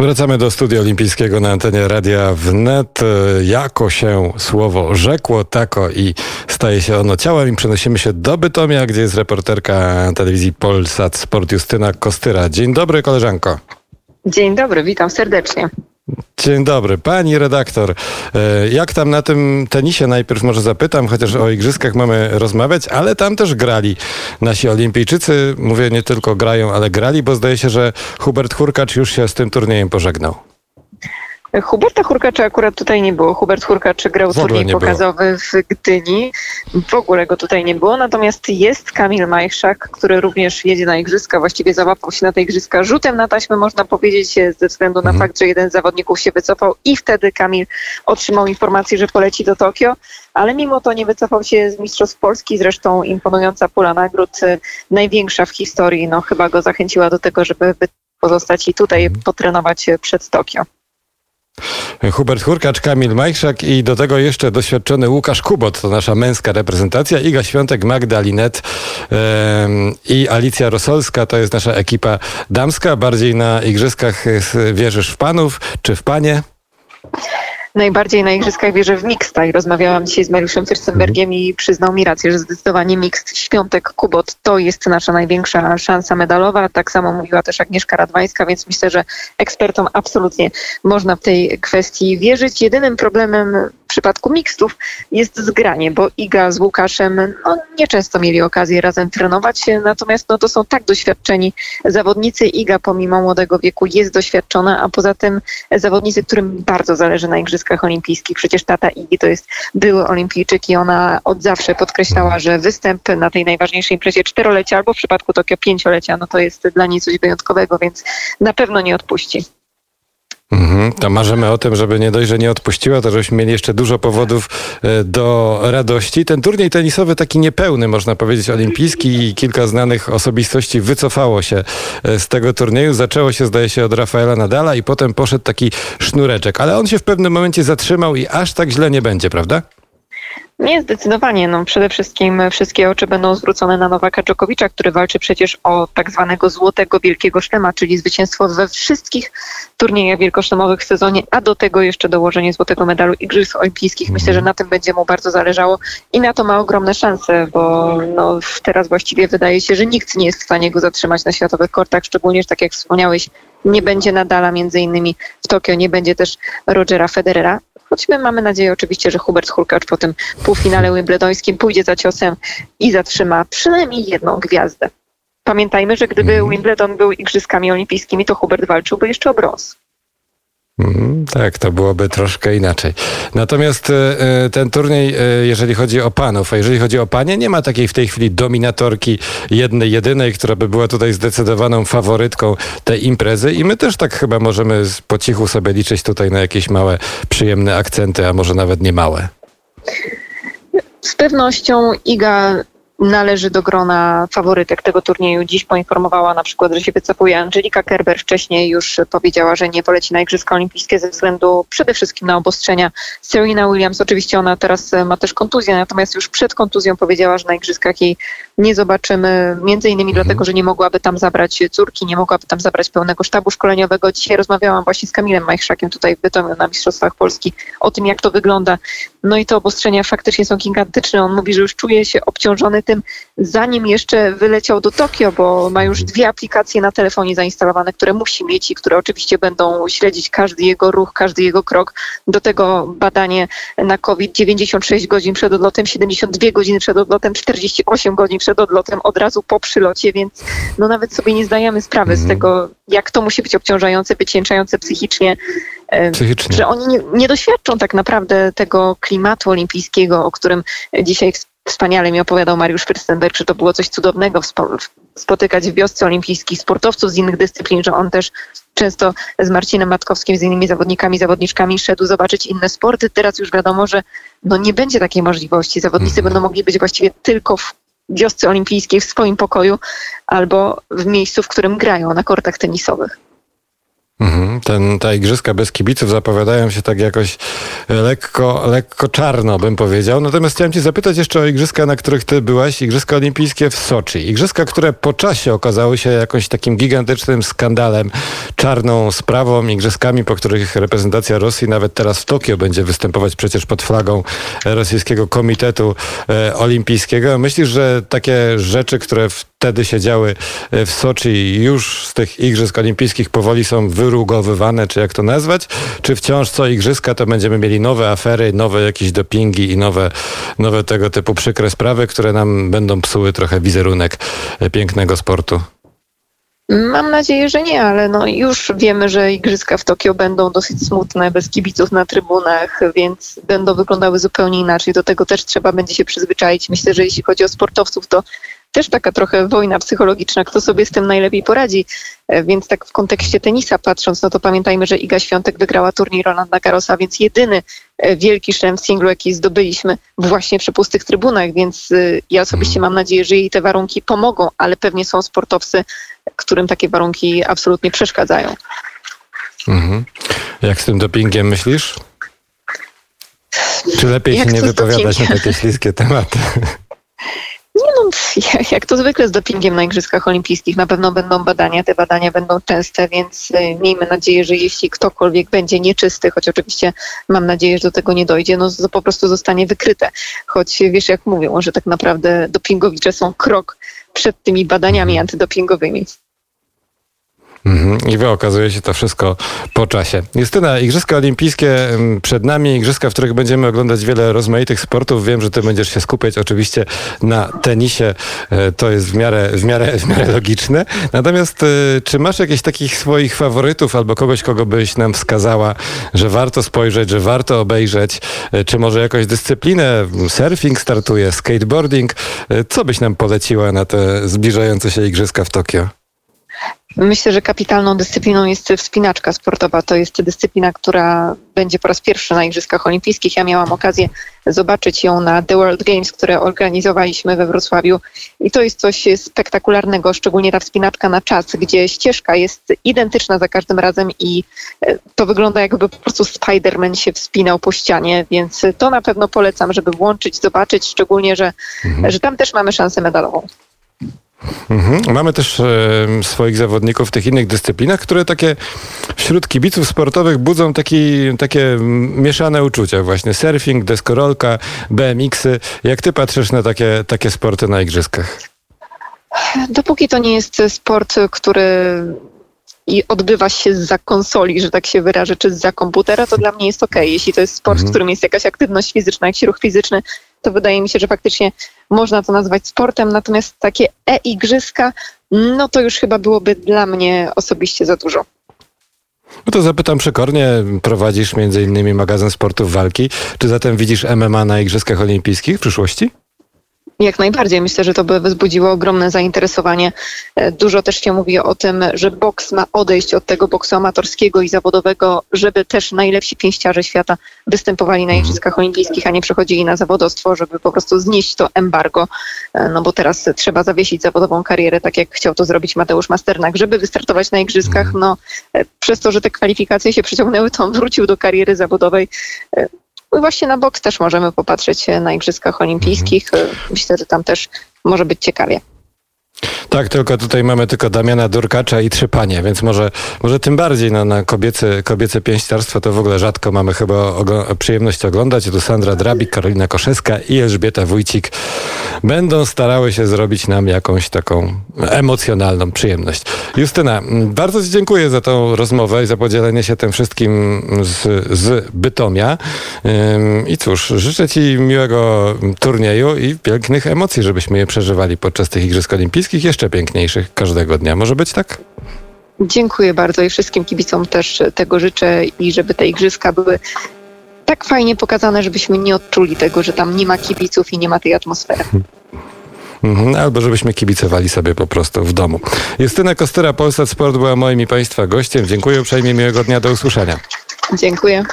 Wracamy do studia olimpijskiego na antenie Radia Wnet. Jako się słowo rzekło, tako i staje się ono ciałem i przenosimy się do Bytomia, gdzie jest reporterka telewizji Polsat Sport Justyna Kostyra. Dzień dobry koleżanko. Dzień dobry, witam serdecznie. Dzień dobry, pani redaktor. E, jak tam na tym tenisie najpierw może zapytam, chociaż o igrzyskach mamy rozmawiać, ale tam też grali nasi olimpijczycy. Mówię, nie tylko grają, ale grali, bo zdaje się, że Hubert Hurkacz już się z tym turniejem pożegnał. Huberta Hurkacza akurat tutaj nie było. Hubert Hurkacz grał turniej pokazowy w Gdyni. W ogóle go tutaj nie było. Natomiast jest Kamil Majszak, który również jedzie na igrzyska. Właściwie załapał się na te igrzyska rzutem na taśmę, można powiedzieć, ze względu na mhm. fakt, że jeden z zawodników się wycofał i wtedy Kamil otrzymał informację, że poleci do Tokio. Ale mimo to nie wycofał się z Mistrzostw Polski. Zresztą imponująca pula nagród, y, największa w historii. No chyba go zachęciła do tego, żeby pozostać i tutaj mhm. potrenować przed Tokio. Hubert Hurkacz, Kamil Majszak i do tego jeszcze doświadczony Łukasz Kubot, to nasza męska reprezentacja, Iga Świątek, Magda Linet i Alicja Rosolska, to jest nasza ekipa damska. Bardziej na igrzyskach wierzysz w panów czy w panie? Najbardziej na igrzyskach wierzę w mixta i rozmawiałam dzisiaj z Mariuszem Fürstenbergiem i przyznał mi rację, że zdecydowanie mixt Świątek Kubot to jest nasza największa szansa medalowa. Tak samo mówiła też Agnieszka Radwańska, więc myślę, że ekspertom absolutnie można w tej kwestii wierzyć. Jedynym problemem przypadku mixtów jest zgranie, bo Iga z Łukaszem no, nieczęsto mieli okazję razem trenować, natomiast no, to są tak doświadczeni zawodnicy. Iga pomimo młodego wieku jest doświadczona, a poza tym zawodnicy, którym bardzo zależy na Igrzyskach Olimpijskich. Przecież tata Igi to jest były olimpijczyk i ona od zawsze podkreślała, że występ na tej najważniejszej imprezie czterolecia albo w przypadku Tokio pięciolecia, no to jest dla niej coś wyjątkowego, więc na pewno nie odpuści. Mhm, to marzymy o tym, żeby nie dość, że nie odpuściła, to żebyśmy mieli jeszcze dużo powodów e, do radości. Ten turniej tenisowy taki niepełny, można powiedzieć, olimpijski i kilka znanych osobistości wycofało się e, z tego turnieju. Zaczęło się, zdaje się, od Rafaela Nadala i potem poszedł taki sznureczek, ale on się w pewnym momencie zatrzymał i aż tak źle nie będzie, prawda? Nie, zdecydowanie. No, przede wszystkim wszystkie oczy będą zwrócone na Nowaka Dżokowicza, który walczy przecież o tak zwanego złotego wielkiego szlema, czyli zwycięstwo we wszystkich turniejach wielkoszlemowych w sezonie, a do tego jeszcze dołożenie złotego medalu Igrzysk Olimpijskich. Myślę, że na tym będzie mu bardzo zależało i na to ma ogromne szanse, bo no, teraz właściwie wydaje się, że nikt nie jest w stanie go zatrzymać na światowych kortach, szczególnie, że tak jak wspomniałeś, nie będzie Nadala między innymi w Tokio, nie będzie też Rogera Federera. Choć my mamy nadzieję oczywiście, że Hubert Hurkacz po tym półfinale wimbledońskim pójdzie za ciosem i zatrzyma przynajmniej jedną gwiazdę. Pamiętajmy, że gdyby mm. Wimbledon był igrzyskami olimpijskimi, to Hubert walczyłby jeszcze o brąz. Mm, tak, to byłoby troszkę inaczej. Natomiast e, e, ten turniej, e, jeżeli chodzi o panów, a jeżeli chodzi o panie, nie ma takiej w tej chwili dominatorki jednej, jedynej, która by była tutaj zdecydowaną faworytką tej imprezy i my też tak chyba możemy po cichu sobie liczyć tutaj na jakieś małe, przyjemne akcenty, a może nawet nie małe. Z pewnością Iga należy do grona faworytek tego turnieju. Dziś poinformowała na przykład, że się wycofuje Angelika Kerber. Wcześniej już powiedziała, że nie poleci na Igrzyska Olimpijskie ze względu przede wszystkim na obostrzenia. Serena Williams, oczywiście ona teraz ma też kontuzję, natomiast już przed kontuzją powiedziała, że na Igrzyskach jej nie zobaczymy. Między innymi mhm. dlatego, że nie mogłaby tam zabrać córki, nie mogłaby tam zabrać pełnego sztabu szkoleniowego. Dzisiaj rozmawiałam właśnie z Kamilem Majchrzakiem tutaj w Bytomiu na Mistrzostwach Polski o tym, jak to wygląda. No i te obostrzenia faktycznie są gigantyczne. On mówi, że już czuje się obciążony tym, zanim jeszcze wyleciał do Tokio, bo ma już dwie aplikacje na telefonie zainstalowane, które musi mieć i które oczywiście będą śledzić każdy jego ruch, każdy jego krok. Do tego badanie na COVID 96 godzin przed odlotem, 72 godziny przed odlotem, 48 godzin przed odlotem, od razu po przylocie, więc no nawet sobie nie zdajemy sprawy z mhm. tego, jak to musi być obciążające, wycieńczające psychicznie. Psychicznie. Że oni nie, nie doświadczą tak naprawdę tego klimatu olimpijskiego, o którym dzisiaj wspaniale mi opowiadał Mariusz Fürstenberg, że to było coś cudownego spotykać w wiosce olimpijskiej sportowców z innych dyscyplin, że on też często z Marcinem Matkowskim, z innymi zawodnikami, zawodniczkami szedł zobaczyć inne sporty. Teraz już wiadomo, że no nie będzie takiej możliwości. Zawodnicy mhm. będą mogli być właściwie tylko w wiosce olimpijskiej, w swoim pokoju albo w miejscu, w którym grają na kortach tenisowych. Mhm, ten, te igrzyska bez kibiców zapowiadają się tak jakoś lekko, lekko czarno, bym powiedział. Natomiast chciałem cię zapytać jeszcze o igrzyska, na których ty byłaś. Igrzyska olimpijskie w Soczi. Igrzyska, które po czasie okazały się jakimś takim gigantycznym skandalem, czarną sprawą, igrzyskami, po których reprezentacja Rosji nawet teraz w Tokio będzie występować przecież pod flagą rosyjskiego komitetu e, olimpijskiego. Myślisz, że takie rzeczy, które wtedy się działy e, w Soczi już z tych igrzysk olimpijskich powoli są wyrugowywane, czy jak to nazwać? Czy wciąż co igrzyska to będziemy mieli nowe afery, nowe jakieś dopingi i nowe, nowe tego typu przykre sprawy, które nam będą psuły trochę wizerunek e, pięknego sportu? Mam nadzieję, że nie, ale no już wiemy, że igrzyska w Tokio będą dosyć smutne, bez kibiców na trybunach, więc będą wyglądały zupełnie inaczej. Do tego też trzeba będzie się przyzwyczaić. Myślę, że jeśli chodzi o sportowców, to też taka trochę wojna psychologiczna, kto sobie z tym najlepiej poradzi. E, więc tak w kontekście tenisa patrząc, no to pamiętajmy, że Iga Świątek wygrała turniej Rolanda Garrosa, więc jedyny e, wielki szlem w singlu, jaki zdobyliśmy właśnie przy pustych trybunach, więc e, ja osobiście mam nadzieję, że jej te warunki pomogą, ale pewnie są sportowcy, którym takie warunki absolutnie przeszkadzają. Mhm. Jak z tym dopingiem myślisz? Czy lepiej Jak się nie wypowiadać na takie śliskie tematy? Nie no, jak to zwykle z dopingiem na Igrzyskach Olimpijskich, na pewno będą badania, te badania będą częste, więc y, miejmy nadzieję, że jeśli ktokolwiek będzie nieczysty, choć oczywiście mam nadzieję, że do tego nie dojdzie, no to po prostu zostanie wykryte. Choć wiesz jak mówią, że tak naprawdę dopingowicze są krok przed tymi badaniami antydopingowymi. Mhm. I wy okazuje się to wszystko po czasie. Justyna, Igrzyska Olimpijskie mm, przed nami, Igrzyska, w których będziemy oglądać wiele rozmaitych sportów. Wiem, że ty będziesz się skupiać oczywiście na tenisie. E, To jest w miarę, w miarę, w miarę logiczne. Natomiast e, czy masz jakichś takich swoich faworytów albo kogoś, kogo byś nam wskazała, że warto spojrzeć, że warto obejrzeć? E, Czy może jakąś dyscyplinę? Surfing startuje, skateboarding. Co byś nam poleciła na te zbliżające się Igrzyska w Tokio? Myślę, że kapitalną dyscypliną jest wspinaczka sportowa. To jest dyscyplina, która będzie po raz pierwszy na Igrzyskach Olimpijskich. Ja miałam okazję zobaczyć ją na The World Games, które organizowaliśmy we Wrocławiu. I to jest coś spektakularnego, szczególnie ta wspinaczka na czas, gdzie ścieżka jest identyczna za każdym razem i e, to wygląda jakby po prostu Spider-Man się wspinał po ścianie, więc to na pewno polecam, żeby włączyć, zobaczyć, szczególnie, że, że tam też mamy szansę medalową. Mhm. Mamy też e, swoich zawodników w tych innych dyscyplinach, które takie wśród kibiców sportowych budzą taki, takie mieszane uczucia. Właśnie surfing, deskorolka, BMX-y. Jak ty patrzysz na takie, takie sporty na igrzyskach? Dopóki to nie jest sport, który i odbywa się za konsoli, że tak się wyrażę, czy za komputera, to dla mnie jest okej. Jeśli to jest sport, w Mhm. którym jest jakaś aktywność fizyczna, jakiś ruch fizyczny, to wydaje mi się, że faktycznie można to nazwać sportem. Natomiast takie e-igrzyska, no to już chyba byłoby dla mnie osobiście za dużo. No to zapytam przekornie, prowadzisz między innymi magazyn sportów walki. Czy zatem widzisz MMA na Igrzyskach Olimpijskich w przyszłości? Jak najbardziej. Myślę, że to by wzbudziło ogromne zainteresowanie. E, Dużo też się mówi o tym, że boks ma odejść od tego boksu amatorskiego i zawodowego, żeby też najlepsi pięściarze świata występowali na Igrzyskach Olimpijskich, a nie przechodzili na zawodowstwo, żeby po prostu znieść to embargo. E, No bo teraz trzeba zawiesić zawodową karierę, tak jak chciał to zrobić Mateusz Masternak, żeby wystartować na Igrzyskach. No, e, przez to, że te kwalifikacje się przeciągnęły, to on wrócił do kariery zawodowej. No i właśnie na boks też możemy popatrzeć e, na Igrzyskach Olimpijskich. E, Myślę, że tam też może być ciekawie. Tak, tylko tutaj mamy tylko Damiana Durkacza i trzy panie, więc może, może tym bardziej na, na kobiece, kobiece pięściarstwo to w ogóle rzadko mamy chyba przyjemność oglądać. Tu Sandra Drabik, Karolina Koszewska i Elżbieta Wójcik będą starały się zrobić nam jakąś taką emocjonalną przyjemność. Justyna, bardzo Ci dziękuję za tą rozmowę i za podzielenie się tym wszystkim z, z Bytomia. Ym, I cóż, życzę Ci miłego turnieju i pięknych emocji, żebyśmy je przeżywali podczas tych Igrzysk Olimpijskich, jeszcze piękniejszych każdego dnia. Może być tak? Dziękuję bardzo i wszystkim kibicom też tego życzę i żeby te igrzyska były tak fajnie pokazane, żebyśmy nie odczuli tego, że tam nie ma kibiców i nie ma tej atmosfery. Mhm, albo żebyśmy kibicowali sobie po prostu w domu. Justyna Kostyra, Polsat Sport była moim i Państwa gościem. Dziękuję uprzejmie, miłego dnia, do usłyszenia. Dziękuję.